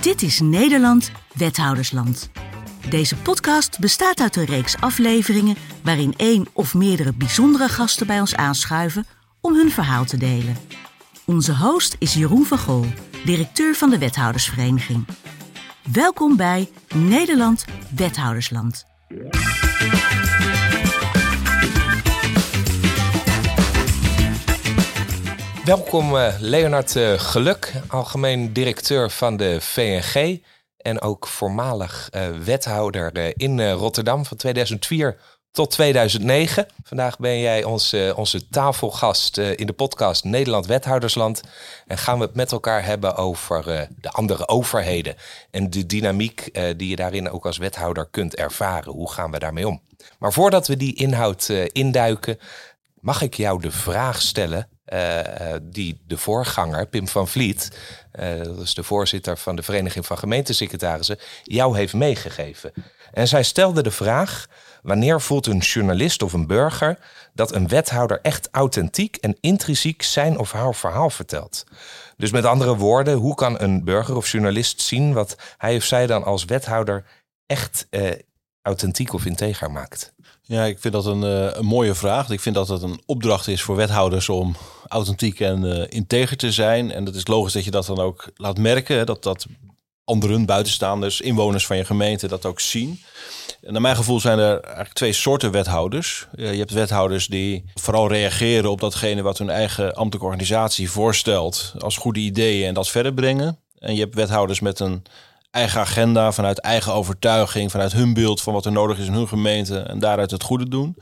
Dit is Nederland, Wethoudersland. Deze podcast bestaat uit een reeks afleveringen waarin één of meerdere bijzondere gasten bij ons aanschuiven om hun verhaal te delen. Onze host is Jeroen van Gool, directeur van de Wethoudersvereniging. Welkom bij Nederland, Wethoudersland. Welkom uh, Leonard uh, Geluk, algemeen directeur van de VNG en ook voormalig uh, wethouder in Rotterdam van 2004 tot 2009. Vandaag ben jij onze, onze tafelgast in de podcast Nederland Wethoudersland en gaan we het met elkaar hebben over de andere overheden en de dynamiek die je daarin ook als wethouder kunt ervaren. Hoe gaan we daarmee om? Maar voordat we die inhoud induiken, mag ik jou de vraag stellen uh, die de voorganger, Pim van Vliet, uh, dat is de voorzitter van de Vereniging van Gemeentesecretarissen, jou heeft meegegeven. En zij stelde de vraag: wanneer voelt een journalist of een burger dat een wethouder echt authentiek en intrinsiek zijn of haar verhaal vertelt? Dus met andere woorden, hoe kan een burger of journalist zien wat hij of zij dan als wethouder echt authentiek of integer maakt? Ja, ik vind dat een, een mooie vraag. Ik vind dat het een opdracht is voor wethouders om authentiek en uh, integer te zijn. En dat is logisch dat je dat dan ook laat merken. Dat dat anderen, buitenstaanders, inwoners van je gemeente dat ook zien. En naar mijn gevoel zijn er eigenlijk twee soorten wethouders. je hebt wethouders die vooral reageren op datgene wat hun eigen ambtelijke organisatie voorstelt als goede ideeën en dat verder brengen. En je hebt wethouders met een eigen agenda, vanuit eigen overtuiging, vanuit hun beeld van wat er nodig is in hun gemeente en daaruit het goede doen.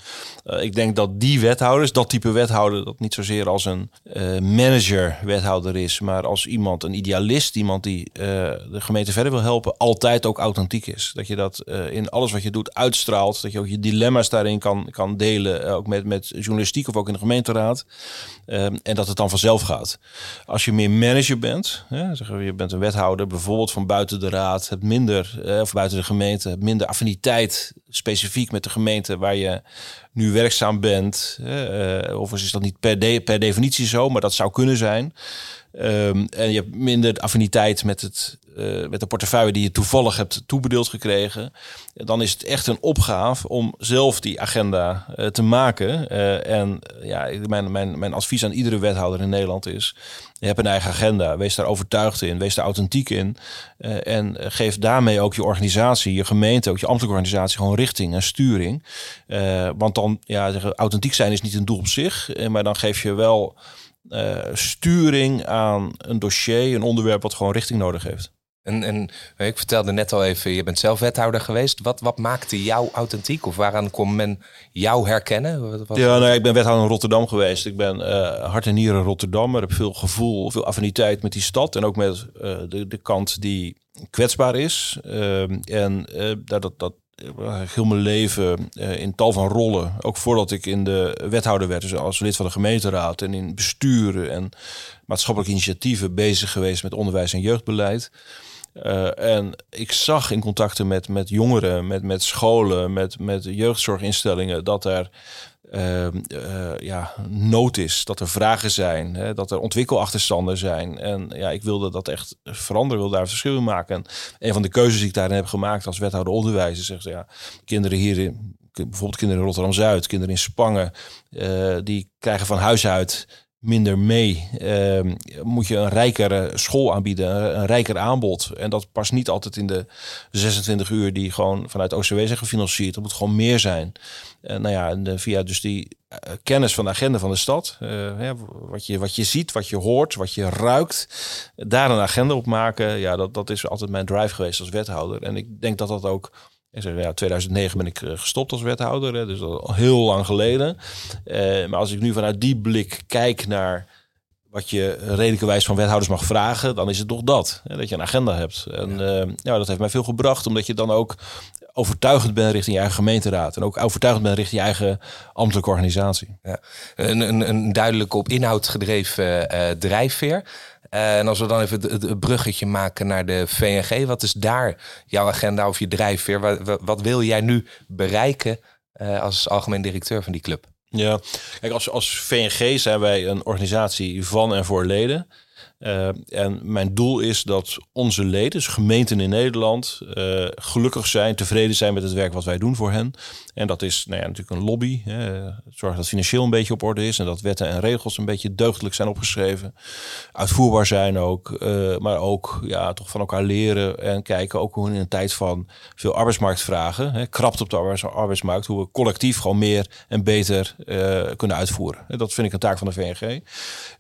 Uh, ik denk dat die wethouders, dat type wethouder, dat niet zozeer als een uh, manager-wethouder is, maar als iemand, een idealist, iemand die uh, de gemeente verder wil helpen, altijd ook authentiek is. Dat je dat in alles wat je doet uitstraalt, dat je ook je dilemma's daarin kan, kan delen, ook met, met journalistiek of ook in de gemeenteraad. en dat het dan vanzelf gaat. Als je meer manager bent, zeggen we, je bent een wethouder, bijvoorbeeld van buiten de raad raad, hebt minder, eh, of buiten de gemeente, minder affiniteit specifiek met de gemeente waar je nu werkzaam bent. Uh, of is dat niet per, per definitie zo, maar dat zou kunnen zijn. Um, en je hebt minder affiniteit met, het, uh, met de portefeuille die je toevallig hebt toebedeeld gekregen. Dan is het echt een opgave om zelf die agenda uh, te maken. En ja, mijn, mijn, mijn advies aan iedere wethouder in Nederland is: je hebt een eigen agenda. Wees daar overtuigd in, wees daar authentiek in. en geef daarmee ook je organisatie, je gemeente, ook je ambtelijke organisatie gewoon richting en sturing. want dan, ja, authentiek zijn is niet een doel op zich, maar dan geef je wel uh, sturing aan een dossier, een onderwerp wat gewoon richting nodig heeft. En, en ik vertelde net al even, je bent zelf wethouder geweest. Wat, wat maakte jou authentiek? Of waaraan kon men jou herkennen? Wat, ja, nou, ik ben wethouder in Rotterdam geweest. Ik ben uh, hart en nieren Rotterdammer. Ik heb veel gevoel, veel affiniteit met die stad. En ook met uh, de, de kant die kwetsbaar is. Uh, en dat, dat, dat heel mijn leven uh, in tal van rollen. Ook voordat ik in de wethouder werd, dus als lid van de gemeenteraad en in besturen en maatschappelijke initiatieven bezig geweest met onderwijs en jeugdbeleid. Uh, en ik zag in contacten met, met jongeren, met, met scholen, met, met jeugdzorginstellingen, dat er uh, uh, ja, nood is, dat er vragen zijn, hè, dat er ontwikkelachterstanden zijn. En ja, ik wilde dat echt veranderen, wilde daar verschil in maken. En een van de keuzes die ik daarin heb gemaakt als wethouder onderwijs is, zegt ja, kinderen hier in, bijvoorbeeld kinderen in Rotterdam-Zuid, kinderen in Spangen, uh, die krijgen van huis uit minder mee. Uh, moet je een rijkere school aanbieden, een rijker aanbod. En dat past niet altijd in de 26 uur die gewoon vanuit OCW zijn gefinancierd. Dat moet gewoon meer zijn. Uh, nou ja, en, via dus die kennis van de agenda van de stad. Wat, je, wat je ziet, wat je hoort, wat je ruikt. Daar een agenda op maken. Ja, dat, dat is altijd mijn drive geweest als wethouder. En ik denk dat dat ook en zeg, ja, 2009 ben ik eh, gestopt als wethouder, hè, dus al heel lang geleden. Uh, maar als ik nu vanuit die blik kijk naar wat je redelijkerwijs van wethouders mag vragen, dan is het toch dat. Hè, dat je een agenda hebt. En ja. Uh, ja, dat heeft mij veel gebracht, omdat je dan ook overtuigend bent richting je eigen gemeenteraad. En ook overtuigend bent richting je eigen ambtelijke organisatie. Ja. Een, een, een duidelijk op inhoud gedreven uh, drijfveer. Uh, en als we dan even het, bruggetje maken naar de VNG, wat is daar jouw agenda of je drijfveer? Wat, wil jij nu bereiken uh, als algemeen directeur van die club? Ja, kijk, als, als VNG zijn wij een organisatie van en voor leden. Uh, en mijn doel is dat onze leden, dus gemeenten in Nederland, uh, gelukkig zijn, tevreden zijn met het werk wat wij doen voor hen. En dat is nou ja, natuurlijk een lobby. Zorg dat financieel een beetje op orde is en dat wetten en regels een beetje deugdelijk zijn opgeschreven. Uitvoerbaar zijn ook, uh, maar ook ja, toch van elkaar leren en kijken ook hoe in een tijd van veel arbeidsmarktvragen, hè, krapt op de arbeidsmarkt, hoe we collectief gewoon meer en beter kunnen uitvoeren. En dat vind ik een taak van de VNG.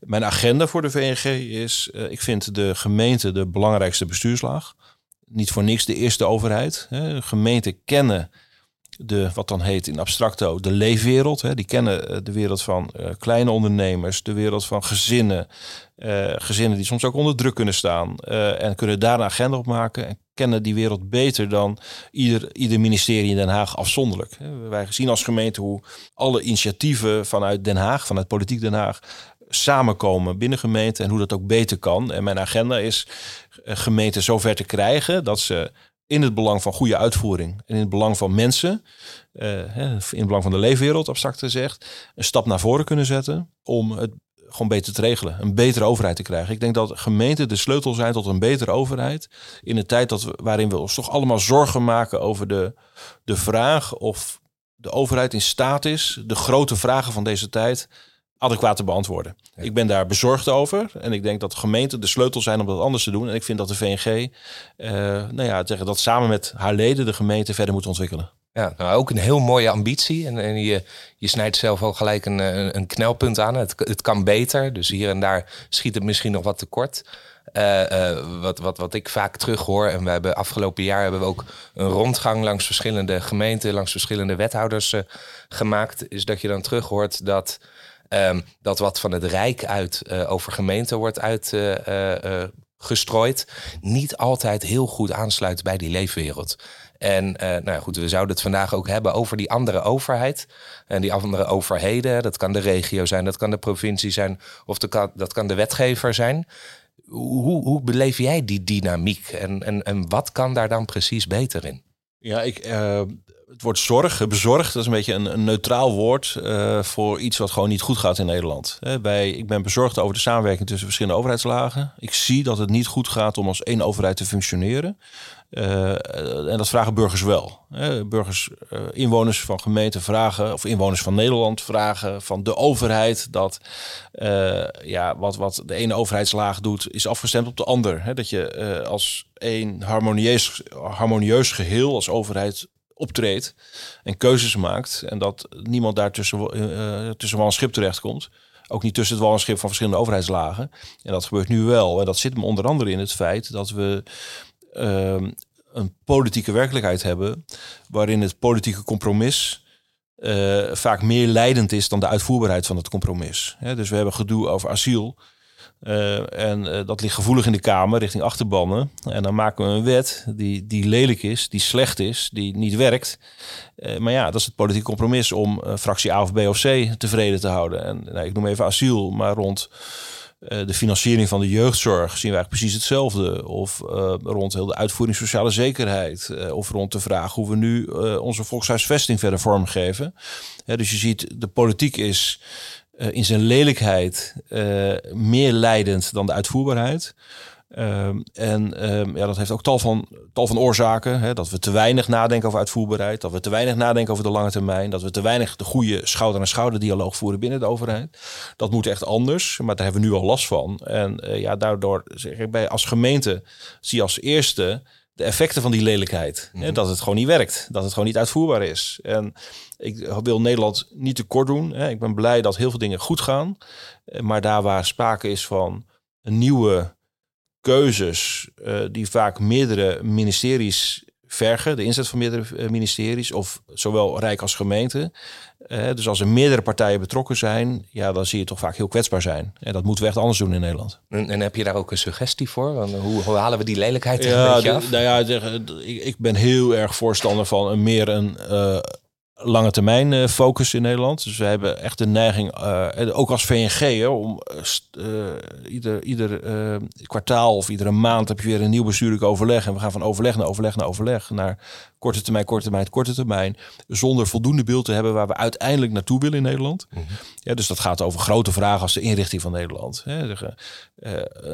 Mijn agenda voor de VNG is, uh, ik vind de gemeente de belangrijkste bestuurslaag. Niet voor niks de eerste overheid. Hè. Gemeenten kennen de, wat dan heet in abstracto, de leefwereld. Hè. Die kennen eh, de wereld van uh, kleine ondernemers, de wereld van gezinnen. Gezinnen die soms ook onder druk kunnen staan. en kunnen daar een agenda op maken. En kennen die wereld beter dan ieder, ieder ministerie in Den Haag afzonderlijk. Wij zien als gemeente hoe alle initiatieven vanuit Den Haag, vanuit Politiek Den Haag, samenkomen binnen gemeenten en hoe dat ook beter kan. En mijn agenda is gemeenten zover te krijgen dat ze in het belang van goede uitvoering en in het belang van mensen, uh, in het belang van de leefwereld, abstract gezegd, een stap naar voren kunnen zetten om het gewoon beter te regelen, een betere overheid te krijgen. Ik denk dat gemeenten de sleutel zijn tot een betere overheid in een tijd dat we, waarin we ons toch allemaal zorgen maken over de, de vraag of de overheid in staat is de grote vragen van deze tijd adequaat te beantwoorden. Ik ben daar bezorgd over. En ik denk dat gemeenten de sleutel zijn om dat anders te doen. En ik vind dat de VNG, uh, nou ja, zeggen dat samen met haar leden de gemeente verder moet ontwikkelen. Ja, nou ook een heel mooie ambitie. En, en je, je snijdt zelf ook gelijk een, een, een, knelpunt aan. Het, het kan beter. Dus hier en daar schiet het misschien nog wat tekort. Uh, uh, wat, wat, wat ik vaak terug hoor, en we hebben afgelopen jaar hebben we ook een rondgang langs verschillende gemeenten, langs verschillende wethouders uh, gemaakt, is dat je dan terug hoort dat Um, dat wat van het Rijk uit uh, over gemeenten wordt uitgestrooid, uh, uh, niet altijd heel goed aansluit bij die leefwereld. En nou ja, goed, we zouden het vandaag ook hebben over die andere overheid. En die andere overheden. Dat kan de regio zijn, dat kan de provincie zijn, of dat kan de wetgever zijn. Hoe, hoe beleef jij die dynamiek en, en, en wat kan daar dan precies beter in? Ja, ik, het woord zorg, bezorgd, dat is een beetje een, neutraal woord uh, voor iets wat gewoon niet goed gaat in Nederland. bij, ik ben bezorgd over de samenwerking tussen verschillende overheidslagen. Ik zie dat het niet goed gaat om als één overheid te functioneren. Uh, en dat vragen burgers wel. burgers, inwoners van gemeenten vragen, of inwoners van Nederland vragen van de overheid dat ja, wat, wat de ene overheidslaag doet, is afgestemd op de ander. dat je als één harmonieus, harmonieus geheel als overheid optreedt en keuzes maakt. En dat niemand daar tussen, uh, tussen wal en schip terechtkomt. Ook niet tussen het wal en schip van verschillende overheidslagen. En dat gebeurt nu wel. En dat zit me onder andere in het feit dat we uh, een politieke werkelijkheid hebben. waarin het politieke compromis. Uh, vaak meer leidend is dan de uitvoerbaarheid van het compromis. dus we hebben gedoe over asiel. Uh, en uh, dat ligt gevoelig in de Kamer richting achterbannen. En dan maken we een wet die, die lelijk is, die slecht is, die niet werkt. Uh, maar ja, dat is het politieke compromis om fractie A of B of C tevreden te houden. En nou, ik noem even asiel, maar rond de financiering van de jeugdzorg zien we eigenlijk precies hetzelfde. Of rond heel de uitvoering sociale zekerheid. of rond de vraag hoe we nu onze volkshuisvesting verder vormgeven. dus je ziet, de politiek is uh, in zijn lelijkheid uh, meer leidend dan de uitvoerbaarheid. Uh, en um, ja, dat heeft ook tal van, tal van oorzaken. Hè, dat we te weinig nadenken over uitvoerbaarheid. Dat we te weinig nadenken over de lange termijn. Dat we te weinig de goede schouder-aan-schouder dialoog voeren binnen de overheid. Dat moet echt anders. Maar daar hebben we nu al last van. En uh, ja, daardoor zeg ik bij als gemeente zie als eerste de effecten van die lelijkheid. Mm -hmm. Dat het gewoon niet werkt. Dat het gewoon niet uitvoerbaar is. En ik wil Nederland niet tekort doen. Ik ben blij dat heel veel dingen goed gaan. Maar daar waar sprake is van nieuwe keuzes... Uh, die vaak meerdere ministeries vergen, de inzet van meerdere eh, ministeries, of zowel Rijk als gemeente. Uh, dus als er meerdere partijen betrokken zijn, ja, dan zie je toch vaak heel kwetsbaar zijn. En dat moeten we echt anders doen in Nederland. En, en heb je daar ook een suggestie voor? Want hoe, hoe halen we die lelijkheid ja, een beetje af? Nou ja, ik, ik ben heel erg voorstander van een meer een uh, lange termijn uh, focus in Nederland. Dus we hebben echt de neiging, uh, ook als VNG, hè, om uh, ieder, ieder kwartaal of iedere maand heb je weer een nieuw bestuurlijk overleg. En we gaan van overleg naar overleg naar overleg naar korte termijn, korte termijn, korte termijn. Zonder voldoende beeld te hebben waar we uiteindelijk naartoe willen in Nederland. Mhm. ja, dus dat gaat over grote vragen als de inrichting van Nederland. Hè.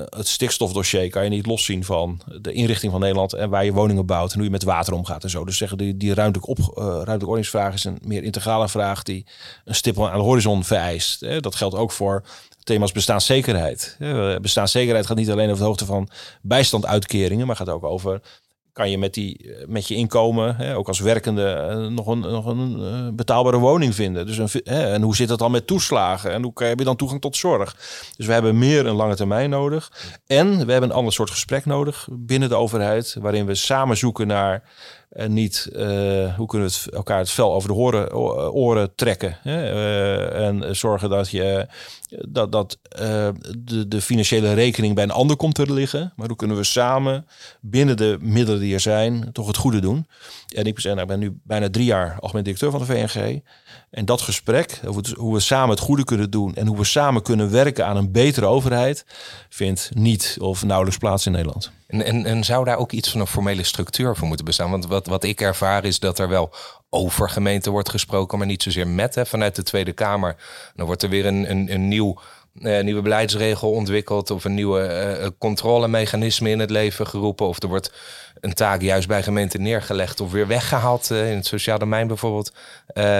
Het stikstofdossier kan je niet loszien van de inrichting van Nederland en waar je woningen bouwt en hoe je met water omgaat en zo. Dus zeggen die, die ruimtelijk, op, ruimtelijk ordeningsvraag is een meer integrale vraag die een stip aan de horizon vereist. Dat geldt ook voor thema's bestaanszekerheid. Bestaanszekerheid gaat niet alleen over de hoogte van bijstandsuitkeringen, maar gaat ook over kan je met, die, met je inkomen, ook als werkende, eh, nog een, nog een uh, betaalbare woning vinden. Dus een, en hoe zit dat dan met toeslagen? En hoe heb je dan toegang tot zorg? Dus we hebben meer een lange termijn nodig. En we hebben een ander soort gesprek nodig binnen de overheid, waarin we samen zoeken naar en niet uh, hoe kunnen we elkaar het vel over de horen, oren trekken. Hè? Uh, en zorgen dat je dat, dat uh, de, de financiële rekening bij een ander komt te liggen. Maar hoe kunnen we samen binnen de middelen die er zijn toch het goede doen. En ik, ben, nou, ben nu bijna drie jaar algemeen directeur van de VNG. En dat gesprek, hoe we samen het goede kunnen doen en hoe we samen kunnen werken aan een betere overheid, vindt niet of nauwelijks plaats in Nederland. En, en, zou daar ook iets van een formele structuur voor moeten bestaan? Want wat ik ervaar is dat er wel over gemeente wordt gesproken, maar niet zozeer met hè, vanuit de Tweede Kamer. Dan wordt er weer een, een, een nieuw uh, nieuwe beleidsregel ontwikkeld of een nieuwe uh, controlemechanisme in het leven geroepen. Of er wordt een taak juist bij gemeenten neergelegd of weer weggehaald. Uh, in het sociaal domein bijvoorbeeld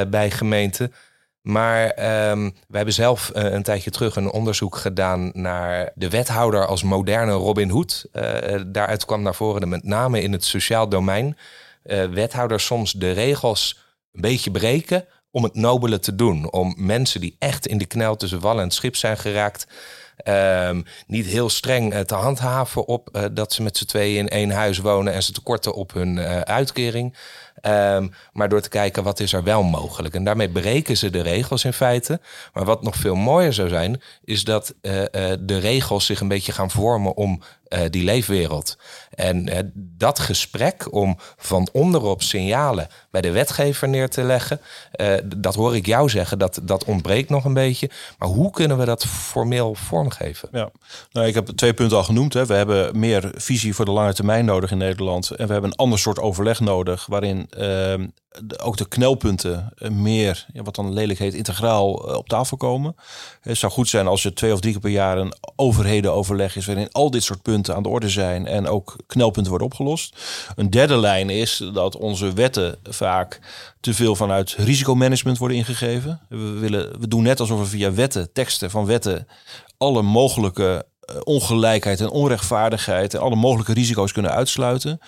bij gemeenten. Maar um, we hebben zelf een tijdje terug een onderzoek gedaan naar de wethouder als moderne Robin Hood. daaruit kwam naar voren met name in het sociaal domein wethouders soms de regels een beetje breken om het nobele te doen. Om mensen die echt in de knel tussen wal en schip zijn geraakt. Um, niet heel streng uh, te handhaven op uh, dat ze met z'n tweeën in één huis wonen en ze tekorten op hun uh, uitkering. Um, maar door te kijken wat is er wel mogelijk. En daarmee breken ze de regels in feite. Maar wat nog veel mooier zou zijn, is dat de regels zich een beetje gaan vormen om uh, die leefwereld. En dat gesprek om van onderop signalen bij de wetgever neer te leggen, dat hoor ik jou zeggen, dat, dat ontbreekt nog een beetje. Maar hoe kunnen we dat formeel vormgeven? Ja, nou, ik heb twee punten al genoemd. Hè. We hebben meer visie voor de lange termijn nodig in Nederland. En we hebben een ander soort overleg nodig, waarin ehm, ook de knelpunten meer, ja, wat dan lelijk heet, integraal op tafel komen. Het zou goed zijn als er twee of drie keer per jaar een overhedenoverleg is, waarin al dit soort punten aan de orde zijn en ook knelpunten worden opgelost. Een derde lijn is dat onze wetten vaak te veel vanuit risicomanagement worden ingegeven. We, willen, we doen net alsof we via wetten, teksten van wetten, alle mogelijke eh, ongelijkheid en onrechtvaardigheid en alle mogelijke risico's kunnen uitsluiten.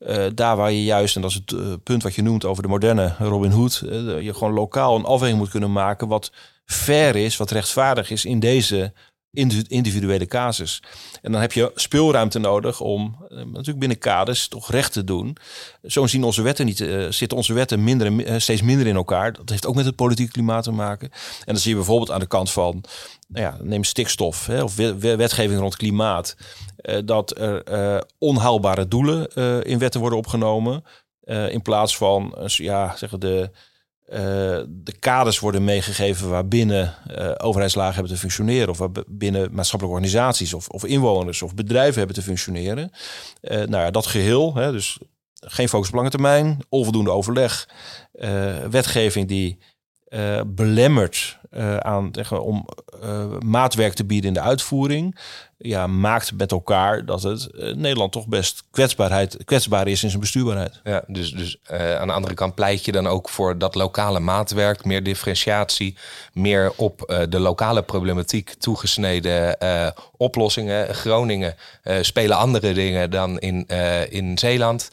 Uh, daar waar je juist, en dat is het uh, punt wat je noemt over de moderne Robin Hood, je gewoon lokaal een afweging moet kunnen maken wat fair is, wat rechtvaardig is in deze individuele casus. En dan heb je speelruimte nodig om eh, natuurlijk binnen kaders toch recht te doen. Zo zien onze wetten niet, uh, zitten onze wetten minder, uh, steeds minder in elkaar. Dat heeft ook met het politieke klimaat te maken. En dan zie je bijvoorbeeld aan de kant van, nou ja, neem stikstof hè, of wetgeving rond klimaat, dat er onhaalbare doelen in wetten worden opgenomen. in plaats van ja, zeggen de uh, de kaders worden meegegeven waarbinnen uh, overheidslagen hebben te functioneren. Of waarbinnen maatschappelijke organisaties of, of inwoners of bedrijven hebben te functioneren. Uh, nou ja, dat geheel, hè, dus geen focus op lange termijn, onvoldoende overleg, wetgeving die belemmert aan zeggen, om maatwerk te bieden in de uitvoering ja, maakt met elkaar dat het uh, Nederland toch best kwetsbaarheid, kwetsbaar is in zijn bestuurbaarheid. Ja, dus, dus aan de andere kant pleit je dan ook voor dat lokale maatwerk, meer differentiatie, meer op de lokale problematiek toegesneden oplossingen. Groningen spelen andere dingen dan in, in Zeeland.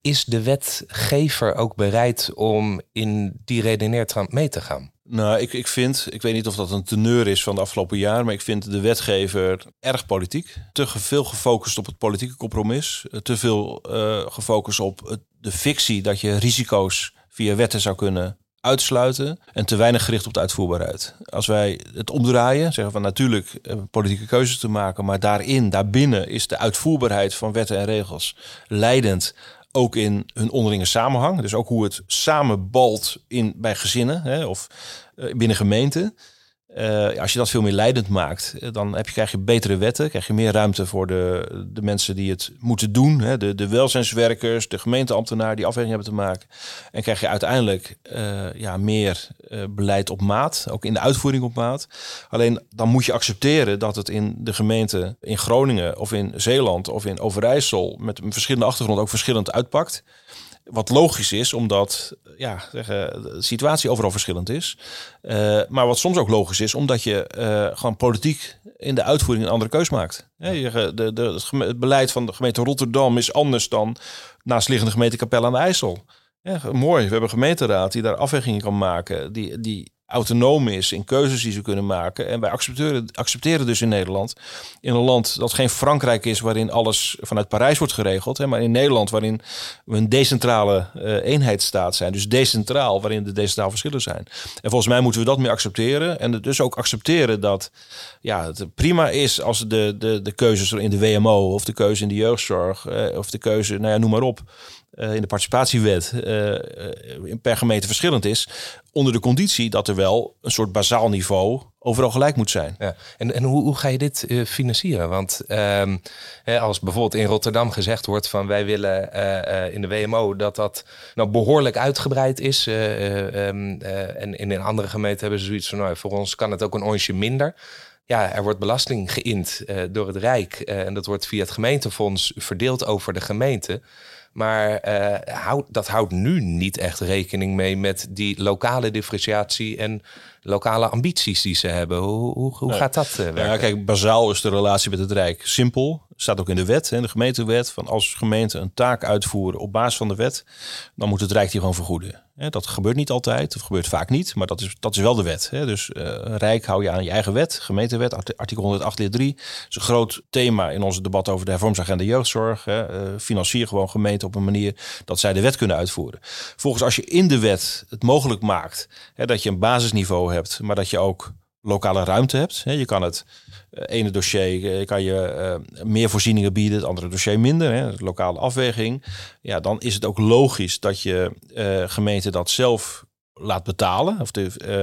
Is de wetgever ook bereid om in die redeneertrand mee te gaan? Nou, ik, ik vind, ik weet niet of dat een teneur is van de afgelopen jaar, maar ik vind de wetgever erg politiek. Te veel gefocust op het politieke compromis. Eh, te veel uh, gefocust op de fictie dat je risico's via wetten zou kunnen uitsluiten. En te weinig gericht op de uitvoerbaarheid. Als wij het omdraaien, zeggen van natuurlijk uh, politieke keuzes te maken, maar daarin, daarbinnen is de uitvoerbaarheid van wetten en regels leidend ook in hun onderlinge samenhang. Dus ook hoe het samenbalt in, bij gezinnen hè, of uh, binnen gemeenten. Uh, als je dat veel meer leidend maakt, eh, dan heb je, krijg je betere wetten. Krijg je meer ruimte voor de, de mensen die het moeten doen. Hè, de, de welzijnswerkers, de gemeenteambtenaren die afweging hebben te maken. En krijg je uiteindelijk uh, ja, meer beleid op maat. Ook in de uitvoering op maat. Alleen dan moet je accepteren dat het in de gemeente in Groningen of in Zeeland of in Overijssel met een verschillende achtergrond ook verschillend uitpakt. Wat logisch is, omdat ja, zeggen, de situatie overal verschillend is. Uh, maar wat soms ook logisch is, omdat je uh, gewoon politiek in de uitvoering een andere keus maakt. Ja, je, de, de, het beleid van de gemeente Rotterdam is anders dan naastliggende gemeente Capelle aan de IJssel. Ja, mooi, we hebben een gemeenteraad die daar afwegingen kan maken, die, die autonoom is in keuzes die ze kunnen maken. En wij accepteren, accepteren dus in Nederland, in een land dat geen Frankrijk is, waarin alles vanuit Parijs wordt geregeld, hè, maar in Nederland, waarin we een decentrale uh, eenheidsstaat zijn. Dus decentraal, waarin de decentraal verschillen zijn. En volgens mij moeten we dat meer accepteren. En dus ook accepteren dat ja, het prima is als de, de, de keuzes in de WMO of de keuze in de jeugdzorg eh, of de keuze, nou ja, noem maar op. Uh, in de participatiewet uh, per gemeente verschillend is. Onder de conditie dat er wel een soort bazaal niveau overal gelijk moet zijn. Ja. En, en hoe, hoe ga je dit financieren? Want hè, als bijvoorbeeld in Rotterdam gezegd wordt van wij willen in de WMO dat dat nou behoorlijk uitgebreid is. Um, en in een andere gemeente hebben ze zoiets van nou, voor ons kan het ook een onsje minder ja, er wordt belasting geïnd door het Rijk. En dat wordt via het gemeentefonds verdeeld over de gemeente. Maar uh, houd, dat houdt nu niet echt rekening mee met die lokale differentiatie en lokale ambities die ze hebben. Hoe, hoe, hoe gaat dat uh, werken? Ja, kijk, bazaal is de relatie met het Rijk simpel. Staat ook in de wet, in de gemeentewet, van als gemeenten een taak uitvoeren op basis van de wet, dan moet het Rijk die gewoon vergoeden. Dat gebeurt niet altijd, of gebeurt vaak niet, maar dat is, dat is wel de wet. Dus uh, Rijk hou je aan je eigen wet, gemeentewet, artikel 108 lid 3. Dat is een groot thema in onze debat over de hervormingsagenda jeugdzorg. Uh, financier gewoon gemeenten op een manier dat zij de wet kunnen uitvoeren. Volgens als je in de wet het mogelijk maakt dat je een basisniveau hebt, maar dat je ook lokale ruimte hebt. Je kan het eh, ene dossier eh, kan je uh, meer voorzieningen bieden, het andere dossier minder. Hè, lokale afweging. Ja, dan is het ook logisch dat je gemeente dat zelf laat betalen. Of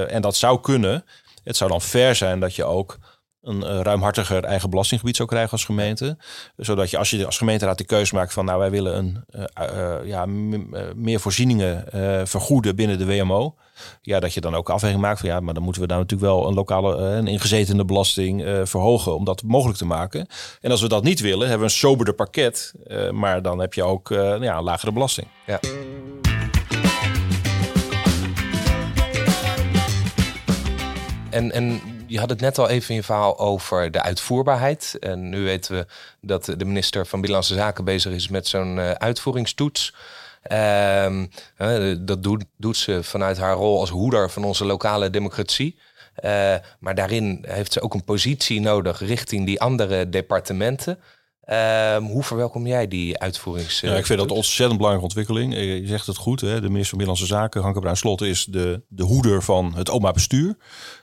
en dat zou kunnen. Het zou dan fair zijn dat je ook een uh, ruimhartiger eigen belastinggebied zou krijgen als gemeente. Zodat je als je als gemeenteraad de keuze maakt van nou wij willen een, uh, uh, ja, meer voorzieningen vergoeden binnen de WMO. Ja, dat je dan ook afweging maakt van ja, maar dan moeten we daar natuurlijk wel een lokale een ingezetene belasting verhogen om dat mogelijk te maken. En als we dat niet willen, hebben we een soberder pakket. maar dan heb je ook ja, een lagere belasting. Ja. En, en je had het net al even in je verhaal over de uitvoerbaarheid. En nu weten we dat de minister van Binnenlandse Zaken bezig is met zo'n uh, uitvoeringstoets. Uh, dat doet, doet, ze vanuit haar rol als hoeder van onze lokale democratie. Uh, maar daarin heeft ze ook een positie nodig richting die andere departementen. Um, hoe verwelkom jij die uitvoerings... Ja, ik vind dat een ontzettend belangrijke ontwikkeling. Je zegt het goed, hè? de minister van Binnenlandse Zaken, Hanke Bruin Slot, is de, de hoeder van het OMA bestuur.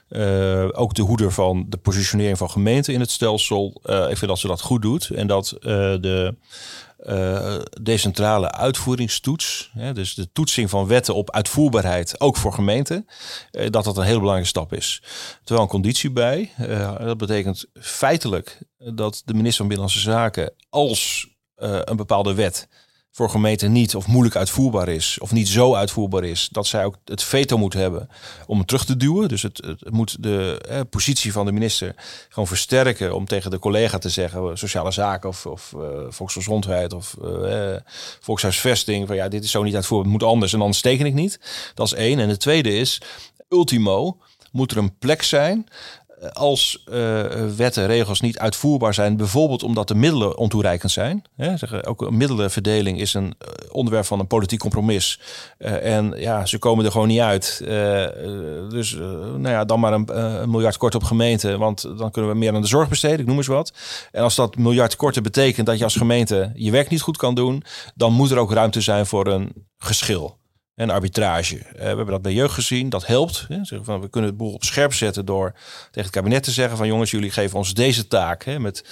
Uh, ook de hoeder van de positionering van gemeenten in het stelsel. Uh, ik vind dat ze dat goed doet. En dat uh, de decentrale uitvoeringstoets, hè, dus de toetsing van wetten op uitvoerbaarheid, ook voor gemeenten, dat dat een hele belangrijke stap is. Terwijl een conditie bij. dat betekent feitelijk dat de minister van Binnenlandse Zaken, als een bepaalde wet voor gemeenten niet of moeilijk uitvoerbaar is, of niet zo uitvoerbaar is, dat zij ook het veto moet hebben om het terug te duwen. Dus het, het moet de eh, positie van de minister gewoon versterken om tegen de collega te zeggen, sociale zaken of, of uh, volksgezondheid of uh, volkshuisvesting, van ja, dit is zo niet uitvoerbaar, het moet anders en anders teken ik niet. Dat is één. En de tweede is, ultimo, moet er een plek zijn als uh, wetten, regels niet uitvoerbaar zijn, bijvoorbeeld omdat de middelen ontoereikend zijn. Hè, zeggen, ook middelenverdeling is een onderwerp van een politiek compromis. En ja, ze komen er gewoon niet uit. Dus nou ja, dan maar een, miljard kort op gemeente, want dan kunnen we meer aan de zorg besteden, ik noem eens wat. En als dat miljard korten betekent dat je als gemeente je werk niet goed kan doen, dan moet er ook ruimte zijn voor een geschil en arbitrage. Uh, we hebben dat bij jeugd gezien, dat helpt. Hè. Van, we kunnen het boel op scherp zetten door tegen het kabinet te zeggen van jongens, jullie geven ons deze taak. Hè, met,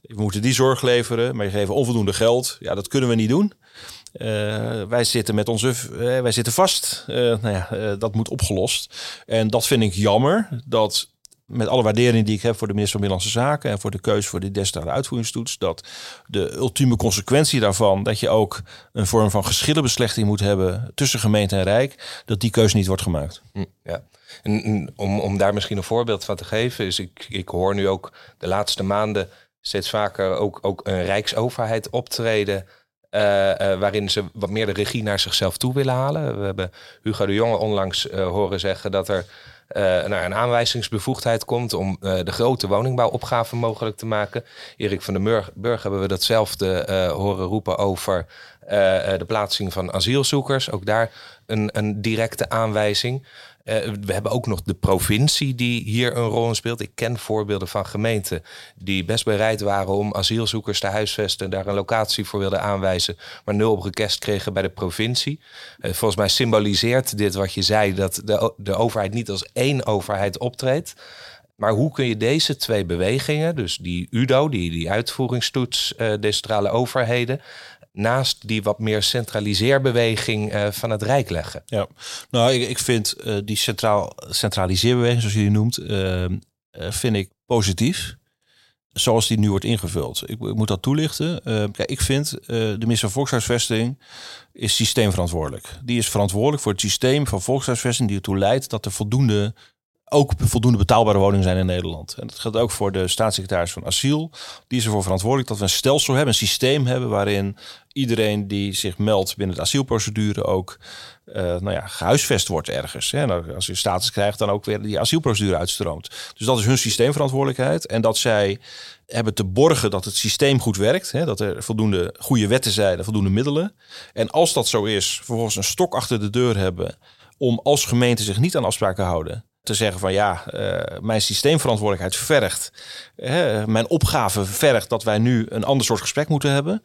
we moeten die zorg leveren, maar je geven onvoldoende geld. Ja, dat kunnen we niet doen. wij zitten met onze, wij zitten vast. nou ja, dat moet opgelost. En dat vind ik jammer dat met alle waardering die ik heb voor de minister van Binnenlandse Zaken en voor de keuze voor de destijds uitvoeringstoets, dat de ultieme consequentie daarvan, dat je ook een vorm van geschillenbeslechting moet hebben tussen gemeente en Rijk, dat die keuze niet wordt gemaakt. Hm, ja. Om, om daar misschien een voorbeeld van te geven, is ik, ik hoor nu ook de laatste maanden steeds vaker ook, ook een rijksoverheid optreden. Uh, uh, waarin ze wat meer de regie naar zichzelf toe willen halen. We hebben Hugo de Jonge onlangs uh, horen zeggen dat er naar een aanwijzingsbevoegdheid komt om uh, de grote woningbouwopgave mogelijk te maken. Erik van den Burg hebben we datzelfde uh, horen roepen over de plaatsing van asielzoekers. Ook daar een, een directe aanwijzing. Uh, we hebben ook nog de provincie die hier een rol in speelt. Ik ken voorbeelden van gemeenten die best bereid waren om asielzoekers te huisvesten, daar een locatie voor wilden aanwijzen, maar nul op request kregen bij de provincie. Uh, volgens mij symboliseert dit wat je zei, dat de, de overheid niet als één overheid optreedt. Maar hoe kun je deze twee bewegingen, dus die UDO, die, die uitvoeringstoets, uh, decentrale overheden, naast die wat meer centraliseerbeweging uh, van het Rijk leggen. Ja, nou, ik, ik vind uh, die centraal, centraliseerbeweging, zoals je die noemt, uh, vind ik positief. Zoals die nu wordt ingevuld. Ik, ik moet dat toelichten. kijk, ik vind de minister van Volkshuisvesting is systeemverantwoordelijk. Die is verantwoordelijk voor het systeem van volkshuisvesting die ertoe leidt dat er voldoende ook voldoende betaalbare woningen zijn in Nederland. En dat geldt ook voor de staatssecretaris van asiel. Die is ervoor verantwoordelijk dat we een stelsel hebben, een systeem hebben waarin iedereen die zich meldt binnen de asielprocedure ook uh, nou ja, gehuisvest wordt ergens. Hè. Nou, als je status krijgt, dan ook weer die asielprocedure uitstroomt. Dus dat is hun systeemverantwoordelijkheid. En dat zij hebben te borgen dat het systeem goed werkt. Hè, dat er voldoende goede wetten zijn, voldoende middelen. En als dat zo is, vervolgens een stok achter de deur hebben om als gemeente zich niet aan afspraken houden te zeggen van ja, uh, mijn systeemverantwoordelijkheid vergt, mijn opgave vergt dat wij nu een ander soort gesprek moeten hebben.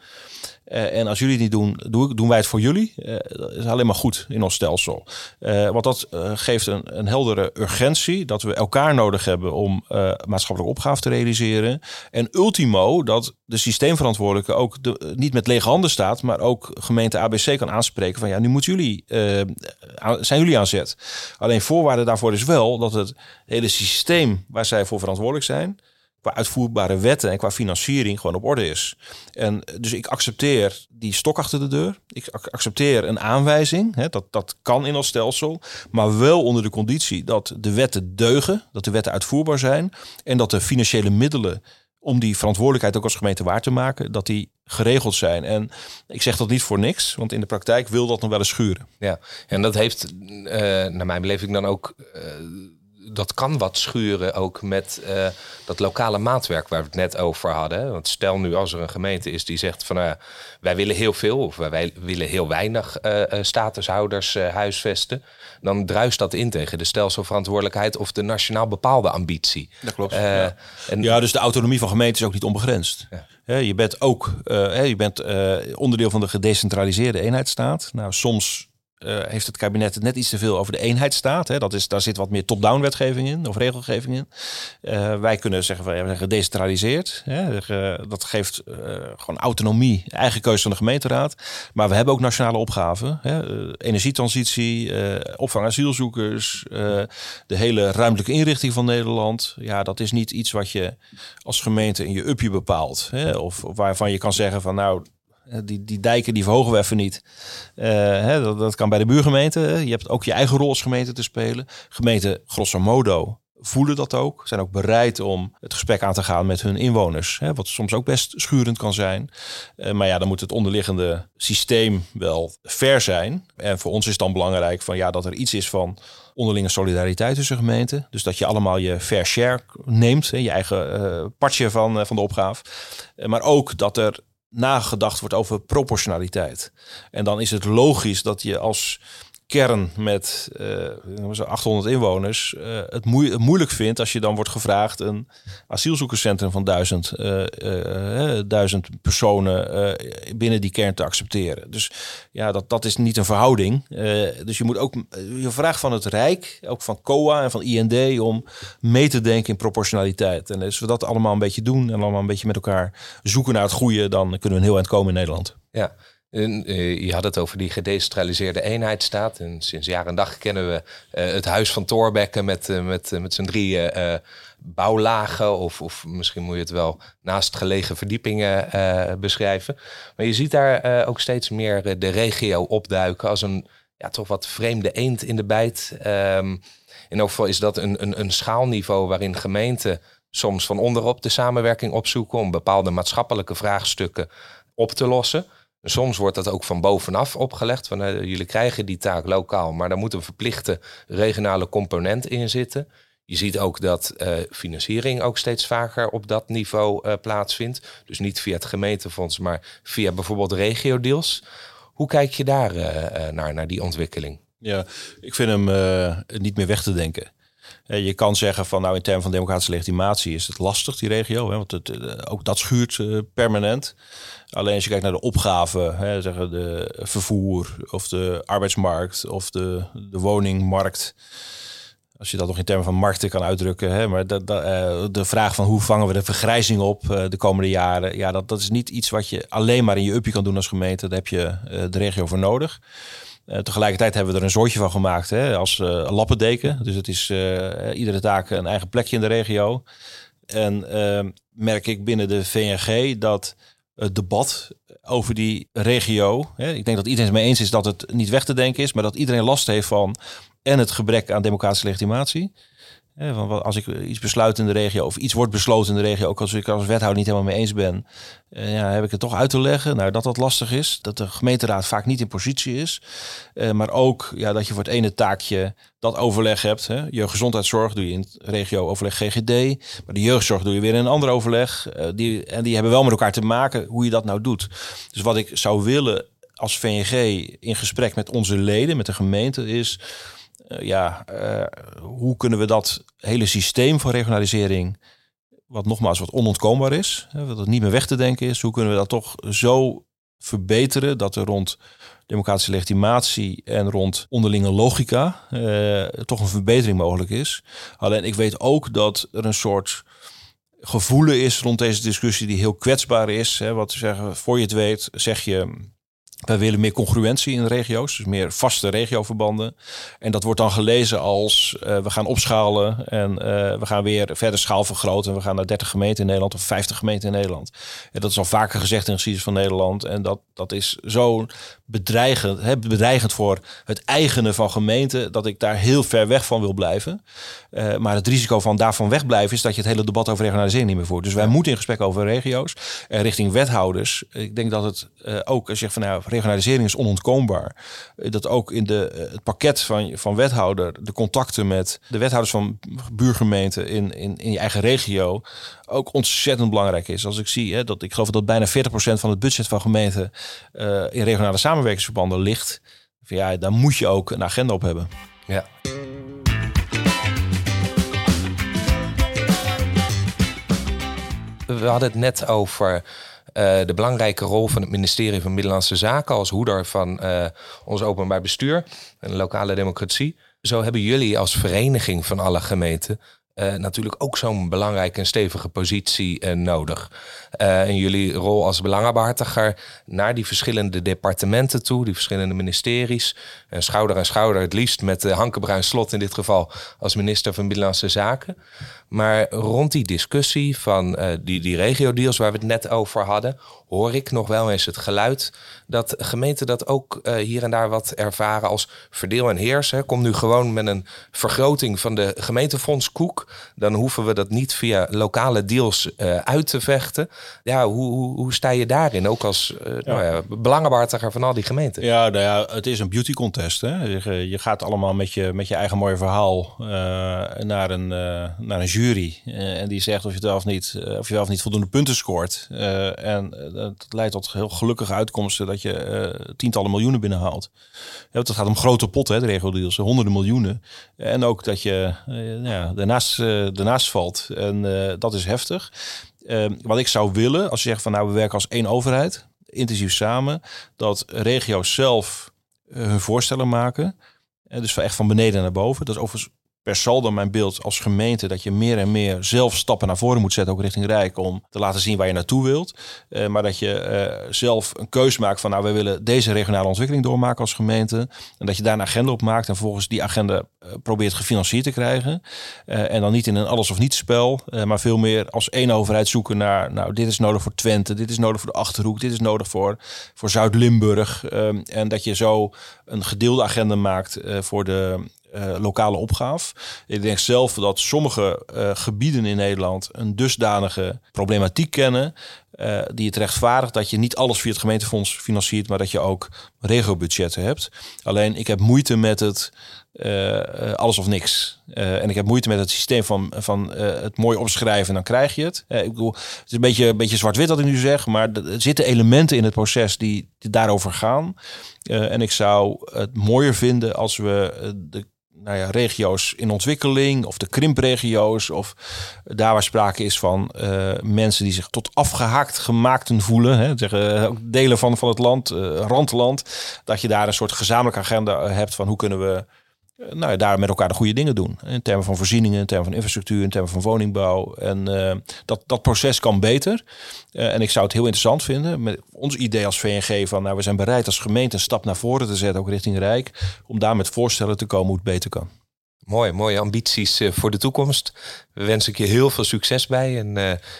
Uh, en als jullie het niet doen, doen wij het voor jullie. dat is alleen maar goed in ons stelsel. want dat geeft een, een, heldere urgentie dat we elkaar nodig hebben om maatschappelijke opgave te realiseren. En ultimo dat de systeemverantwoordelijke ook niet met lege handen staat, maar ook gemeente ABC kan aanspreken van ja, nu moeten jullie, zijn jullie aan zet. Alleen voorwaarde daarvoor is wel dat het hele systeem waar zij voor verantwoordelijk zijn, qua uitvoerbare wetten en qua financiering gewoon op orde is. En dus ik accepteer die stok achter de deur. Ik accepteer een aanwijzing. Hè, dat, dat kan in ons stelsel. Maar wel onder de conditie dat de wetten deugen. Dat de wetten uitvoerbaar zijn. En dat de financiële middelen om die verantwoordelijkheid ook als gemeente waar te maken, dat die geregeld zijn. En ik zeg dat niet voor niks, want in de praktijk wil dat nog wel eens schuren. Ja, en dat heeft, uh, naar mijn beleving, dan ook. Uh, dat kan wat schuren ook met uh, dat lokale maatwerk waar we het net over hadden. Want stel nu als er een gemeente is die zegt van uh, wij willen heel veel of wij willen heel weinig uh, statushouders huisvesten. Dan druist dat in tegen de stelselverantwoordelijkheid of de nationaal bepaalde ambitie. Dat klopt. Ja. En, ja. dus de autonomie van gemeenten is ook niet onbegrensd. Ja. je bent ook je bent, onderdeel van de gedecentraliseerde eenheidsstaat. Nou, soms uh, heeft het kabinet het net iets te veel over de eenheidsstaat. Hè. Dat is, daar zit wat meer top-down wetgeving in of regelgeving in. Uh, wij kunnen zeggen van we zijn gedecentraliseerd. Hè. Dat geeft uh, gewoon autonomie, eigen keuze van de gemeenteraad. Maar we hebben ook nationale opgaven. Hè. energietransitie, opvang asielzoekers, de hele ruimtelijke inrichting van Nederland. Ja, dat is niet iets wat je als gemeente in je upje bepaalt. Hè. Of, waarvan je kan zeggen van nou eh, die, die dijken die verhogen we even niet. Uh, hè, dat, dat, kan bij de buurgemeente. Je hebt ook je eigen rol als gemeente te spelen. Gemeenten, grosso modo, voelen dat ook. Zijn ook bereid om het gesprek aan te gaan met hun inwoners. Hè, wat soms ook best schurend kan zijn. Maar ja, dan moet het onderliggende systeem wel fair zijn. En voor ons is dan belangrijk van, ja, dat er iets is van onderlinge solidariteit tussen gemeenten. Dus dat je allemaal je fair share neemt. Hè, je eigen uh, partje van, van de opgave. maar ook dat er nagedacht wordt over proportionaliteit. En dan is het logisch dat je als kern met uh, 800 inwoners uh, het, moeilijk vindt als je dan wordt gevraagd een asielzoekerscentrum van duizend, uh, duizend personen binnen die kern te accepteren. Dus ja, dat, dat is niet een verhouding. dus je moet ook je vraagt van het Rijk, ook van COA en van IND om mee te denken in proportionaliteit. En als we dat allemaal een beetje doen en allemaal een beetje met elkaar zoeken naar het goede, dan kunnen we een heel eind komen in Nederland. Ja, En, uh, je had het over die gedecentraliseerde eenheidsstaat. En sinds jaar en dag kennen we uh, het huis van Thorbecke met, uh, met, met zijn drie bouwlagen. Of, of misschien moet je het wel naast gelegen verdiepingen beschrijven. Maar je ziet daar ook steeds meer de regio opduiken als een ja, toch wat vreemde eend in de bijt. Um, in elk geval is dat een, een, een schaalniveau waarin gemeenten soms van onderop de samenwerking opzoeken om bepaalde maatschappelijke vraagstukken op te lossen. Soms wordt dat ook van bovenaf opgelegd. Uh, jullie krijgen die taak lokaal, maar daar moet een verplichte regionale component in zitten. Je ziet ook dat uh, financiering ook steeds vaker op dat niveau uh, plaatsvindt. Dus niet via het gemeentefonds, maar via bijvoorbeeld regio-deals. Hoe kijk je daar naar, naar die ontwikkeling? Ja, ik vind hem niet meer weg te denken. Je kan zeggen van nou in termen van democratische legitimatie is het lastig die regio, hè, want het, ook dat schuurt permanent. Alleen als je kijkt naar de opgaven, hè, zeggen de vervoer of de arbeidsmarkt of de, de woningmarkt. Als je dat nog in termen van markten kan uitdrukken. Hè, maar de vraag van hoe vangen we de vergrijzing op de komende jaren. Ja, dat, dat is niet iets wat je alleen maar in je upje kan doen als gemeente. Daar heb je de regio voor nodig. Tegelijkertijd hebben we er een soortje van gemaakt hè, als lappendeken. Dus het is iedere taak een eigen plekje in de regio. En merk ik binnen de VNG dat het debat over die regio. Hè. Ik denk dat iedereen het mee eens is dat het niet weg te denken is, maar dat iedereen last heeft van en het gebrek aan democratische legitimatie. Als ik iets besluit in de regio of iets wordt besloten in de regio, ook als ik als wethouder niet helemaal mee eens ben, eh, ja, heb ik het toch uit te leggen. Nou, dat dat lastig is, dat de gemeenteraad vaak niet in positie is. Uh, maar ook ja, dat je voor het ene taakje dat overleg hebt. Hè. Je gezondheidszorg doe je in het regio overleg GGD, maar de jeugdzorg doe je weer in een ander overleg. Uh, die, en die hebben wel met elkaar te maken hoe je dat nou doet. Dus wat ik zou willen als VNG in gesprek met onze leden, met de gemeente, is ja, uh, hoe kunnen we dat hele systeem van regionalisering, wat nogmaals wat onontkoombaar is, hè, wat het niet meer weg te denken is, hoe kunnen we dat toch zo verbeteren dat er rond democratische legitimatie en rond onderlinge logica uh, toch een verbetering mogelijk is. Alleen ik weet ook dat er een soort gevoelen is rond deze discussie die heel kwetsbaar is. Hè, wat zeggen, voor je het weet, zeg je wij willen meer congruentie in de regio's, dus meer vaste regioverbanden. En dat wordt dan gelezen als uh, we gaan opschalen en uh, we gaan weer verder schaal vergroten. En we gaan naar 30 gemeenten in Nederland of 50 gemeenten in Nederland. En dat is al vaker gezegd in de geschiedenis van Nederland. En dat, dat is zo bedreigend, hè, bedreigend voor het eigene van gemeenten, dat ik daar heel ver weg van wil blijven. Uh, maar het risico van daarvan wegblijven is dat je het hele debat over regionalisering niet meer voert. Dus wij moeten in gesprek over regio's en richting wethouders. Ik denk dat het ook, als je zegt van nou, regionalisering is onontkoombaar. Eh, dat ook in de, eh, het pakket van, van wethouder, de contacten met de wethouders van buurgemeenten in, in, in je eigen regio ook ontzettend belangrijk is. Als ik zie hè, dat ik geloof dat bijna 40% van het budget van gemeenten uh, in regionale samenwerkingsverbanden ligt. Ja, daar moet je ook een agenda op hebben. Ja. We hadden het net over uh, de belangrijke rol van het ministerie van Middellandse Zaken als hoeder van uh, ons openbaar bestuur en lokale democratie. Zo hebben jullie als vereniging van alle gemeenten uh, natuurlijk ook zo'n belangrijke en stevige positie uh, nodig. Uh, en jullie rol als belangenbehartiger naar die verschillende departementen toe, die verschillende ministeries, en schouder aan schouder, het liefst met Hanke Bruin Slot in dit geval als minister van Binnenlandse Zaken. Maar rond die discussie van die, die regio-deals waar we het net over hadden, hoor ik nog wel eens het geluid dat gemeenten dat ook uh, hier en daar wat ervaren als verdeel en heers. Hè. Kom nu gewoon met een vergroting van de gemeentefondskoek. Dan hoeven we dat niet via lokale deals uh, uit te vechten. Ja, hoe, hoe, hoe, sta je daarin? Ook als uh, ja. Nou ja, belangenbehartiger van al die gemeenten. Ja, nou ja, het is een beauty contest. Hè. Je, je gaat allemaal met je, met je eigen mooie verhaal naar, een, naar een jury. en die zegt of je wel of niet, of je wel of niet voldoende punten scoort. en dat leidt tot heel gelukkige uitkomsten dat je uh, tientallen miljoenen binnenhaalt. Ja, het gaat om grote potten, hè, de regio-deals, honderden miljoenen. En ook dat je uh, ja, daarnaast, uh, daarnaast valt. En dat is heftig. Ehm, wat ik zou willen, als je zegt van nou we werken als één overheid, intensief samen, dat regio's zelf hun voorstellen maken. dus echt van beneden naar boven. Dat is overigens per saldo mijn beeld als gemeente dat je meer en meer zelf stappen naar voren moet zetten, ook richting Rijk, om te laten zien waar je naartoe wilt. Uh, maar dat je uh, zelf een keus maakt van nou, we willen deze regionale ontwikkeling doormaken als gemeente. En dat je daar een agenda op maakt en volgens die agenda uh, probeert gefinancierd te krijgen. en dan niet in een alles of niets spel, maar veel meer als één overheid zoeken naar, nou, dit is nodig voor Twente, dit is nodig voor de Achterhoek, dit is nodig voor, voor Zuid-Limburg. en dat je zo een gedeelde agenda maakt voor de uh, lokale opgave. Ik denk zelf dat sommige uh, gebieden in Nederland een dusdanige problematiek kennen. Uh, die het rechtvaardigt dat je niet alles via het gemeentefonds financiert, maar dat je ook regiobudgetten hebt. Alleen ik heb moeite met het alles of niks. en ik heb moeite met het systeem van, van het mooi opschrijven en dan krijg je het. ik bedoel, het is een beetje, een beetje zwart-wit wat ik nu zeg, maar er zitten elementen in het proces die, die daarover gaan. en ik zou het mooier vinden als we de nou ja, regio's in ontwikkeling of de krimpregio's of daar waar sprake is van uh, mensen die zich tot afgehaakt gemaakten voelen, hè, zeggen eh, delen van, van het land, uh, randland, dat je daar een soort gezamenlijke agenda hebt van hoe kunnen we nou, daar met elkaar de goede dingen doen. In termen van voorzieningen, in termen van infrastructuur, in termen van woningbouw. En dat, dat proces kan beter. en ik zou het heel interessant vinden, met ons idee als VNG van nou, we zijn bereid als gemeente een stap naar voren te zetten, ook richting Rijk, om daar met voorstellen te komen hoe het beter kan. Mooi, mooie ambities voor de toekomst. We wensen ik je heel veel succes bij. En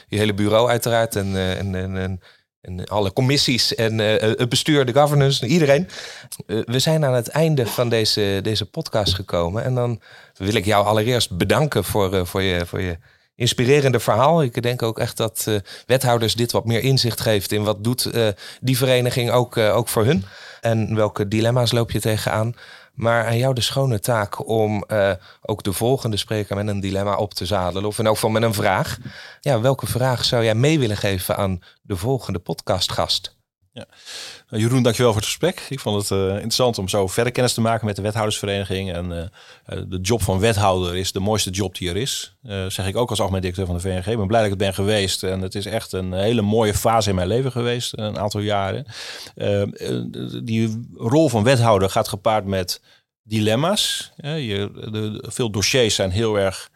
je hele bureau uiteraard. En, en, en, en, alle commissies en het bestuur, de governance, iedereen. we zijn aan het einde van deze, deze podcast gekomen. En dan wil ik jou allereerst bedanken voor, voor, je, voor je inspirerende verhaal. Ik denk ook echt dat wethouders dit wat meer inzicht geeft in wat doet die vereniging ook, ook voor hun. En welke dilemma's loop je tegenaan. Maar aan jou de schone taak om uh, ook de volgende spreker met een dilemma op te zadelen. Of in elk geval met een vraag. Ja, welke vraag zou jij mee willen geven aan de volgende podcastgast? Ja. Nou, Jeroen, dankjewel voor het gesprek. Ik vond het uh, interessant om zo verder kennis te maken met de wethoudersvereniging. En uh, de job van wethouder is de mooiste job die er is. zeg ik ook als algemeen directeur van de VNG. Ik ben blij dat ik het ben geweest. En het is echt een hele mooie fase in mijn leven geweest, een aantal jaren. die rol van wethouder gaat gepaard met dilemma's. je, de, veel dossiers zijn heel erg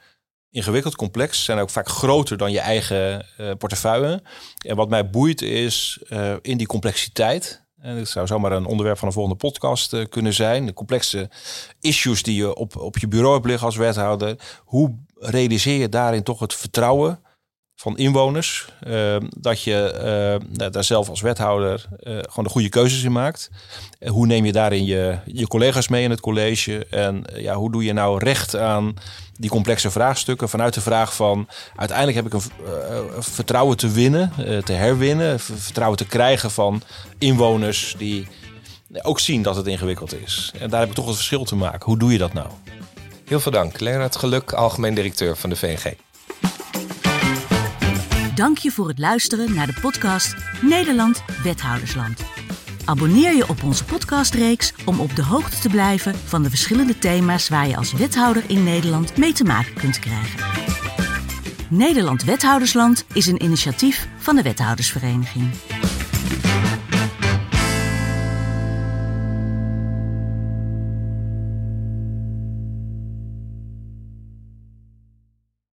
ingewikkeld, complex. Zijn ook vaak groter dan je eigen uh, portefeuille. En wat mij boeit is uh, in die complexiteit. En dat zou zomaar een onderwerp van een volgende podcast kunnen zijn. De complexe issues die je op, op je bureau hebt liggen als wethouder. Hoe realiseer je daarin toch het vertrouwen van inwoners? dat je daar zelf als wethouder gewoon de goede keuzes in maakt. hoe neem je daarin je, je collega's mee in het college? En ja, hoe doe je nou recht aan die complexe vraagstukken vanuit de vraag van uiteindelijk heb ik een vertrouwen te winnen, te herwinnen, vertrouwen te krijgen van inwoners die ook zien dat het ingewikkeld is. En daar heb ik toch het verschil te maken. Hoe doe je dat nou? Heel veel dank. Leonard Geluk, algemeen directeur van de VNG. Dank je voor het luisteren naar de podcast Nederland Wethoudersland. Abonneer je op onze podcastreeks om op de hoogte te blijven van de verschillende thema's waar je als wethouder in Nederland mee te maken kunt krijgen. Nederland Wethoudersland is een initiatief van de Wethoudersvereniging.